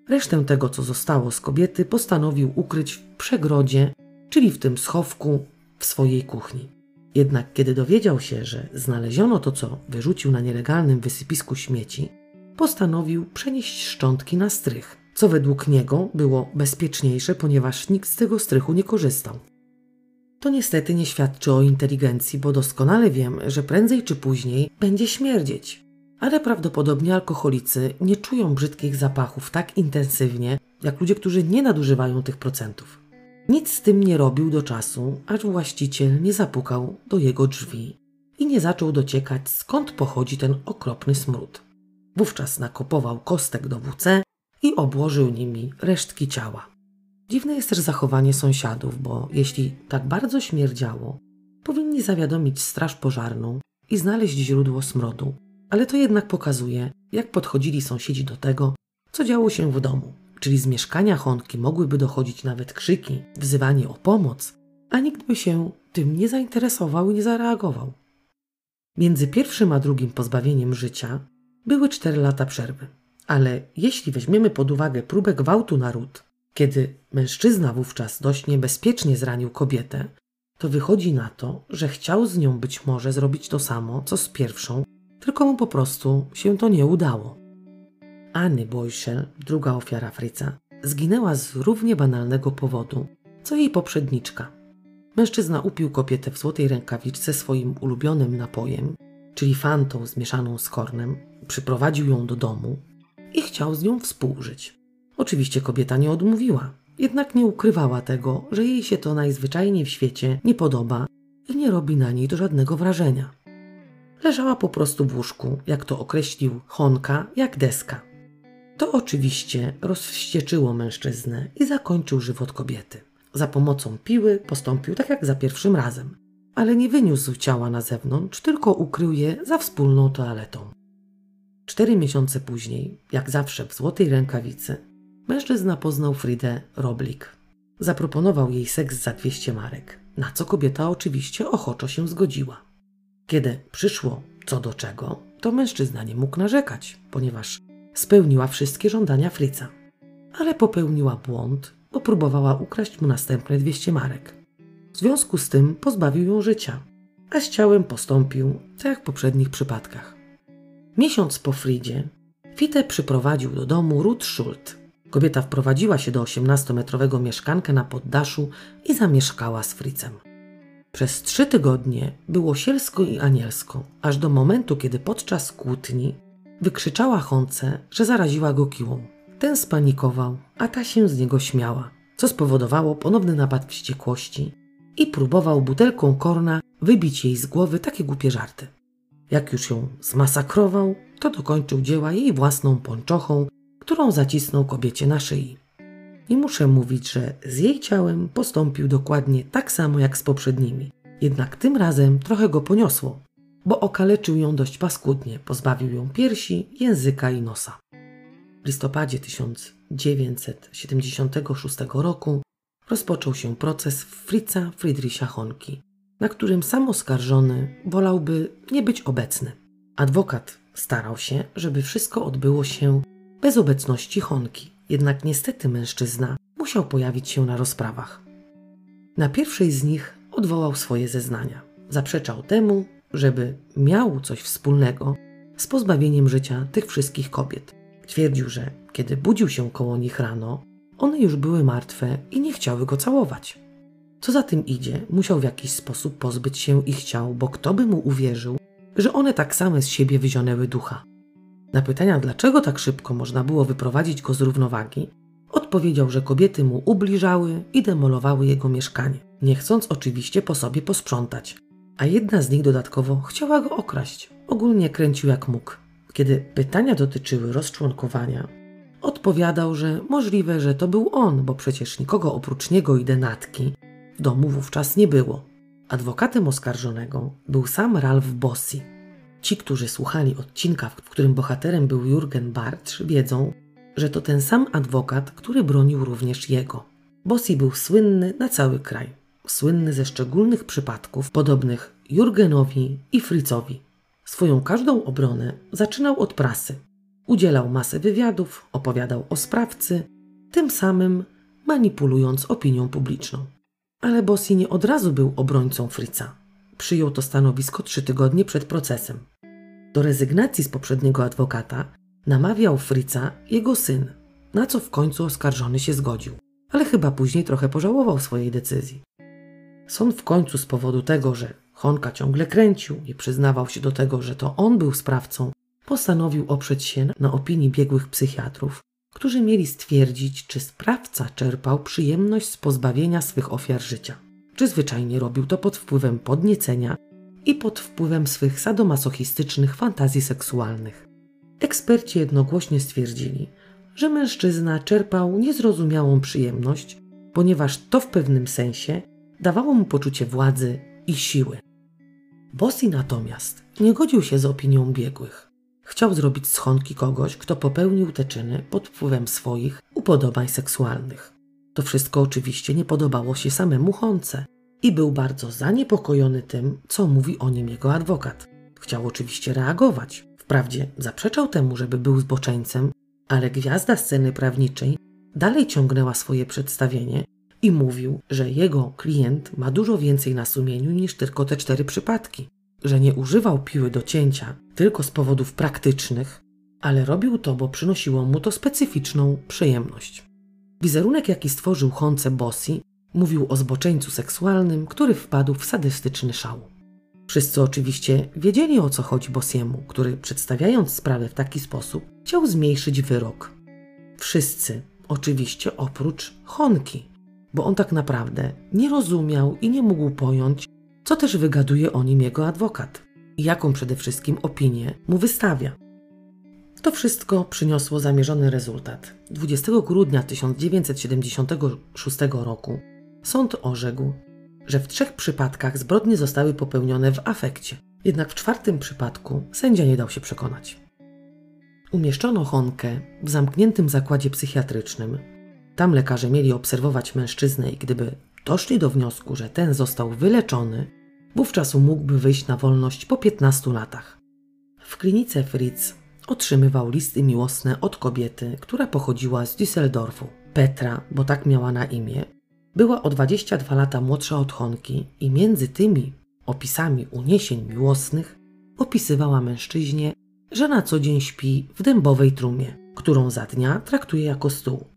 Resztę tego, co zostało z kobiety, postanowił ukryć w przegrodzie, czyli w tym schowku w swojej kuchni. Jednak kiedy dowiedział się, że znaleziono to, co wyrzucił na nielegalnym wysypisku śmieci, postanowił przenieść szczątki na strych, co według niego było bezpieczniejsze, ponieważ nikt z tego strychu nie korzystał. To niestety nie świadczy o inteligencji, bo doskonale wiem, że prędzej czy później będzie śmierdzieć. Ale prawdopodobnie alkoholicy nie czują brzydkich zapachów tak intensywnie, jak ludzie, którzy nie nadużywają tych procentów. Nic z tym nie robił do czasu, aż właściciel nie zapukał do jego drzwi i nie zaczął dociekać, skąd pochodzi ten okropny smród. Wówczas nakopował kostek do WC i obłożył nimi resztki ciała. Dziwne jest też zachowanie sąsiadów, bo jeśli tak bardzo śmierdziało, powinni zawiadomić straż pożarną i znaleźć źródło smrodu. Ale to jednak pokazuje, jak podchodzili sąsiedzi do tego, co działo się w domu. Czyli z mieszkania Honki mogłyby dochodzić nawet krzyki, wzywanie o pomoc, a nikt by się tym nie zainteresował i nie zareagował. Między pierwszym a drugim pozbawieniem życia były cztery lata przerwy. Ale jeśli weźmiemy pod uwagę próbę gwałtu na ród, kiedy mężczyzna wówczas dość niebezpiecznie zranił kobietę, to wychodzi na to, że chciał z nią być może zrobić to samo, co z pierwszą, tylko mu po prostu się to nie udało. Anny Boyschel, druga ofiara Fryca, zginęła z równie banalnego powodu, co jej poprzedniczka. Mężczyzna upił kobietę w złotej rękawiczce swoim ulubionym napojem, czyli fantą zmieszaną z kornem, przyprowadził ją do domu i chciał z nią współżyć. Oczywiście kobieta nie odmówiła, jednak nie ukrywała tego, że jej się to najzwyczajniej w świecie nie podoba i nie robi na niej do żadnego wrażenia. Leżała po prostu w łóżku, jak to określił Honka, jak deska. To oczywiście rozwścieczyło mężczyznę i zakończył żywot kobiety. Za pomocą piły postąpił tak jak za pierwszym razem, ale nie wyniósł ciała na zewnątrz, tylko ukrył je za wspólną toaletą. Cztery miesiące później, jak zawsze w złotej rękawicy, mężczyzna poznał Fridę Roblik. Zaproponował jej seks za 200 marek, na co kobieta oczywiście ochoczo się zgodziła. Kiedy przyszło co do czego, to mężczyzna nie mógł narzekać, ponieważ spełniła wszystkie żądania Fritza. Ale popełniła błąd, bo próbowała ukraść mu następne 200 marek. W związku z tym pozbawił ją życia, a z ciałem postąpił tak jak w poprzednich przypadkach. Miesiąc po Fridzie, Fitę przyprowadził do domu Ruth Schult. Kobieta wprowadziła się do 18-metrowego mieszkanka na poddaszu i zamieszkała z Fritzem. Przez trzy tygodnie było sielsko i anielsko, aż do momentu, kiedy podczas kłótni wykrzyczała Honce, że zaraziła go kiłą. Ten spanikował, a ta się z niego śmiała, co spowodowało ponowny napad wściekłości i próbował butelką korna wybić jej z głowy takie głupie żarty. Jak już ją zmasakrował, to dokończył dzieła jej własną pończochą, którą zacisnął kobiecie na szyi. I muszę mówić, że z jej ciałem postąpił dokładnie tak samo jak z poprzednimi. Jednak tym razem trochę go poniosło, bo okaleczył ją dość paskudnie, pozbawił ją piersi, języka i nosa. W listopadzie 1976 roku rozpoczął się proces Fritza Friedricha Honki, na którym sam oskarżony wolałby nie być obecny. Adwokat starał się, żeby wszystko odbyło się bez obecności Honki, jednak niestety mężczyzna musiał pojawić się na rozprawach. Na pierwszej z nich odwołał swoje zeznania. Zaprzeczał temu, żeby miał coś wspólnego z pozbawieniem życia tych wszystkich kobiet. Twierdził, że kiedy budził się koło nich rano, one już były martwe i nie chciały go całować. Co za tym idzie, musiał w jakiś sposób pozbyć się ich ciał, bo kto by mu uwierzył, że one tak same z siebie wyzionęły ducha. Na pytania, dlaczego tak szybko można było wyprowadzić go z równowagi, odpowiedział, że kobiety mu ubliżały i demolowały jego mieszkanie, nie chcąc oczywiście po sobie posprzątać, a jedna z nich dodatkowo chciała go okraść. Ogólnie kręcił jak mógł. Kiedy pytania dotyczyły rozczłonkowania, odpowiadał, że możliwe, że to był on, bo przecież nikogo oprócz niego i denatki w domu wówczas nie było. Adwokatem oskarżonego był sam Ralph Bossi. Ci, którzy słuchali odcinka, w którym bohaterem był Jurgen Bartsch, wiedzą, że to ten sam adwokat, który bronił również jego. Bossi był słynny na cały kraj. Słynny ze szczególnych przypadków podobnych Jurgenowi i Fritzowi. Swoją każdą obronę zaczynał od prasy. Udzielał masę wywiadów, opowiadał o sprawcy, tym samym manipulując opinią publiczną. Ale Bossi nie od razu był obrońcą Fritza. Przyjął to stanowisko trzy tygodnie przed procesem. Do rezygnacji z poprzedniego adwokata namawiał Fritza jego syn, na co w końcu oskarżony się zgodził, ale chyba później trochę pożałował swojej decyzji. Sąd w końcu z powodu tego, że Honka ciągle kręcił i przyznawał się do tego, że to on był sprawcą, postanowił oprzeć się na opinii biegłych psychiatrów, którzy mieli stwierdzić, czy sprawca czerpał przyjemność z pozbawienia swych ofiar życia, czy zwyczajnie robił to pod wpływem podniecenia i pod wpływem swych sadomasochistycznych fantazji seksualnych. Eksperci jednogłośnie stwierdzili, że mężczyzna czerpał niezrozumiałą przyjemność, ponieważ to w pewnym sensie dawało mu poczucie władzy i siły. Bossi natomiast nie godził się z opinią biegłych. Chciał zrobić z Honki kogoś, kto popełnił te czyny pod wpływem swoich upodobań seksualnych. To wszystko oczywiście nie podobało się samemu Honce i był bardzo zaniepokojony tym, co mówi o nim jego adwokat. Chciał oczywiście reagować. Wprawdzie zaprzeczał temu, żeby był zboczeńcem, ale gwiazda sceny prawniczej dalej ciągnęła swoje przedstawienie i mówił, że jego klient ma dużo więcej na sumieniu niż tylko te cztery przypadki że nie używał piły do cięcia tylko z powodów praktycznych, ale robił to, bo przynosiło mu to specyficzną przyjemność. Wizerunek, jaki stworzył Honce Bossi, mówił o zboczeńcu seksualnym, który wpadł w sadystyczny szał. Wszyscy oczywiście wiedzieli o co chodzi Bossiemu, który przedstawiając sprawę w taki sposób chciał zmniejszyć wyrok. Wszyscy, oczywiście oprócz Honki, bo on tak naprawdę nie rozumiał i nie mógł pojąć, co też wygaduje o nim jego adwokat i jaką przede wszystkim opinię mu wystawia. To wszystko przyniosło zamierzony rezultat. 20 grudnia 1976 roku sąd orzekł, że w trzech przypadkach zbrodnie zostały popełnione w afekcie. Jednak w czwartym przypadku sędzia nie dał się przekonać. Umieszczono Honkę w zamkniętym zakładzie psychiatrycznym. Tam lekarze mieli obserwować mężczyznę i gdyby doszli do wniosku, że ten został wyleczony, wówczas mógłby wyjść na wolność po 15 latach. W klinice Fritz otrzymywał listy miłosne od kobiety, która pochodziła z Düsseldorfu. Petra, bo tak miała na imię, była o 22 lata młodsza od Honki i między tymi opisami uniesień miłosnych opisywała mężczyźnie, że na co dzień śpi w dębowej trumie, którą za dnia traktuje jako stół.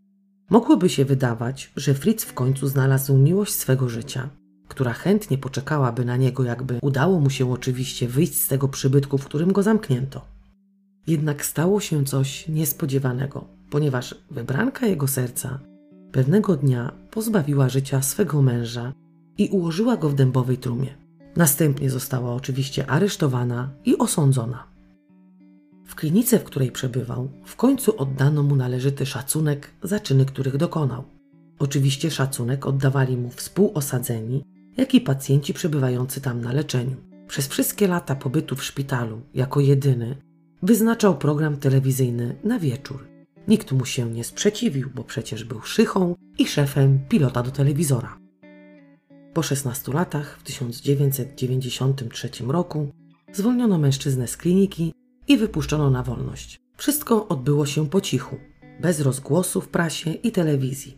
Mogłoby się wydawać, że Fritz w końcu znalazł miłość swego życia, która chętnie poczekałaby na niego, jakby udało mu się oczywiście wyjść z tego przybytku, w którym go zamknięto. Jednak stało się coś niespodziewanego, ponieważ wybranka jego serca pewnego dnia pozbawiła życia swego męża i ułożyła go w dębowej trumie. Następnie została oczywiście aresztowana i osądzona. W klinice, w której przebywał, w końcu oddano mu należyty szacunek za czyny, których dokonał. Oczywiście szacunek oddawali mu współosadzeni, jak i pacjenci przebywający tam na leczeniu. Przez wszystkie lata pobytu w szpitalu, jako jedyny, wyznaczał program telewizyjny na wieczór. Nikt mu się nie sprzeciwił, bo przecież był szychą i szefem pilota do telewizora. Po 16 latach, w 1993 roku, zwolniono mężczyznę z kliniki i wypuszczono na wolność. Wszystko odbyło się po cichu, bez rozgłosu w prasie i telewizji.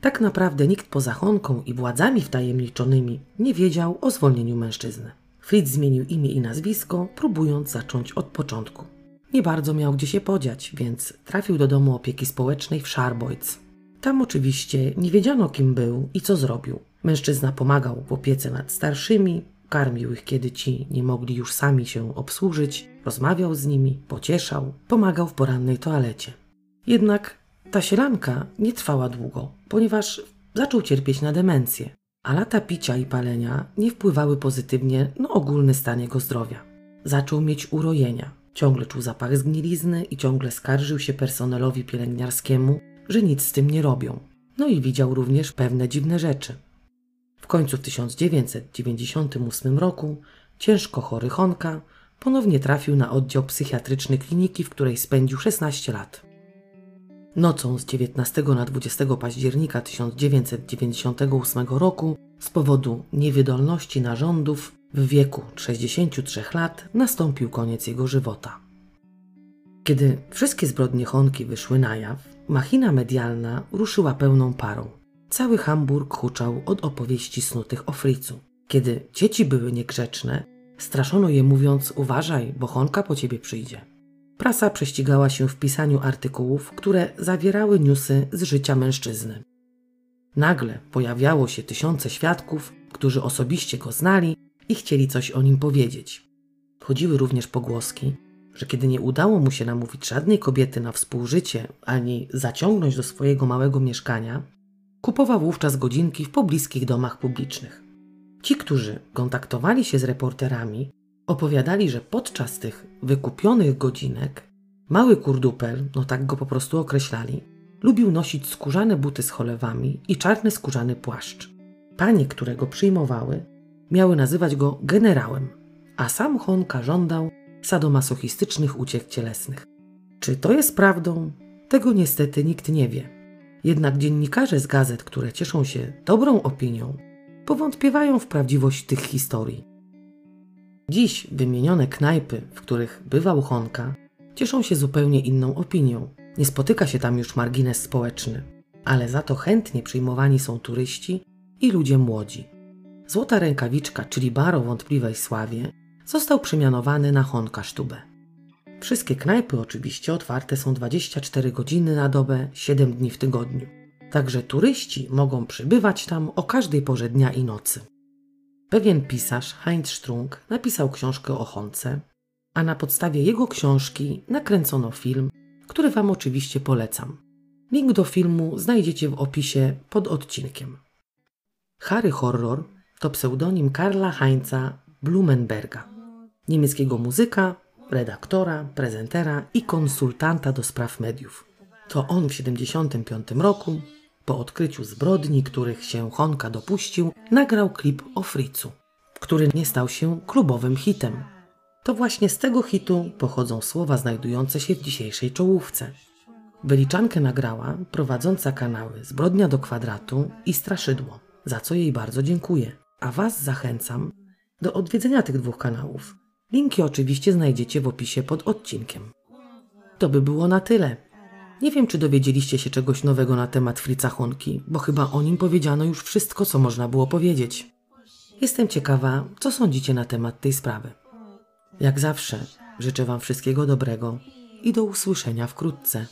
Tak naprawdę nikt poza Honką i władzami wtajemniczonymi nie wiedział o zwolnieniu mężczyzny. Fritz zmienił imię i nazwisko, próbując zacząć od początku. Nie bardzo miał gdzie się podziać, więc trafił do domu opieki społecznej w Scharbeutz. Tam oczywiście nie wiedziano kim był i co zrobił. Mężczyzna pomagał w opiece nad starszymi, karmił ich kiedy ci nie mogli już sami się obsłużyć, rozmawiał z nimi, pocieszał, pomagał w porannej toalecie. Jednak ta sielanka nie trwała długo, ponieważ zaczął cierpieć na demencję, a lata picia i palenia nie wpływały pozytywnie na ogólny stan jego zdrowia. Zaczął mieć urojenia, ciągle czuł zapach zgnilizny i ciągle skarżył się personelowi pielęgniarskiemu, że nic z tym nie robią. No i widział również pewne dziwne rzeczy. W końcu w 1998 roku ciężko chory Honka ponownie trafił na oddział psychiatryczny kliniki, w której spędził 16 lat. Nocą z 19 na 20 października 1998 roku z powodu niewydolności narządów w wieku 63 lat nastąpił koniec jego żywota. Kiedy wszystkie zbrodnie Honki wyszły na jaw, machina medialna ruszyła pełną parą. Cały Hamburg huczał od opowieści snutych o Fricu. Kiedy dzieci były niegrzeczne, straszono je mówiąc: Uważaj, bo Honka po ciebie przyjdzie. Prasa prześcigała się w pisaniu artykułów, które zawierały newsy z życia mężczyzny. Nagle pojawiało się tysiące świadków, którzy osobiście go znali i chcieli coś o nim powiedzieć. Chodziły również pogłoski, że kiedy nie udało mu się namówić żadnej kobiety na współżycie ani zaciągnąć do swojego małego mieszkania, kupował wówczas godzinki w pobliskich domach publicznych. Ci, którzy kontaktowali się z reporterami, opowiadali, że podczas tych wykupionych godzinek mały kurdupel, no tak go po prostu określali, lubił nosić skórzane buty z cholewami i czarny skórzany płaszcz. Panie, które go przyjmowały, miały nazywać go generałem, a sam Honka żądał sadomasochistycznych uciech cielesnych. Czy to jest prawdą? Tego niestety nikt nie wie. Jednak dziennikarze z gazet, które cieszą się dobrą opinią, powątpiewają w prawdziwość tych historii. Dziś wymienione knajpy, w których bywał Honka, cieszą się zupełnie inną opinią. Nie spotyka się tam już margines społeczny, ale za to chętnie przyjmowani są turyści i ludzie młodzi. Złota rękawiczka, czyli bar o wątpliwej sławie, został przemianowany na Honka Sztubę. Wszystkie knajpy oczywiście otwarte są 24 godziny na dobę, 7 dni w tygodniu. Także turyści mogą przybywać tam o każdej porze dnia i nocy. Pewien pisarz, Heinz Strunk, napisał książkę o Honce, a na podstawie jego książki nakręcono film, który Wam oczywiście polecam. Link do filmu znajdziecie w opisie pod odcinkiem. Harry Horror to pseudonim Karla Heinza Blumenberga, niemieckiego muzyka, redaktora, prezentera i konsultanta do spraw mediów. To on w 1975 roku po odkryciu zbrodni, których się Honka dopuścił, nagrał klip o Fricu, który nie stał się klubowym hitem. To właśnie z tego hitu pochodzą słowa znajdujące się w dzisiejszej czołówce. Wyliczankę nagrała prowadząca kanały Zbrodnia do kwadratu i Straszydło, za co jej bardzo dziękuję. A Was zachęcam do odwiedzenia tych dwóch kanałów. Linki oczywiście znajdziecie w opisie pod odcinkiem. To by było na tyle. Nie wiem, czy dowiedzieliście się czegoś nowego na temat Frica Honki, bo chyba o nim powiedziano już wszystko, co można było powiedzieć. Jestem ciekawa, co sądzicie na temat tej sprawy. Jak zawsze, życzę Wam wszystkiego dobrego i do usłyszenia wkrótce.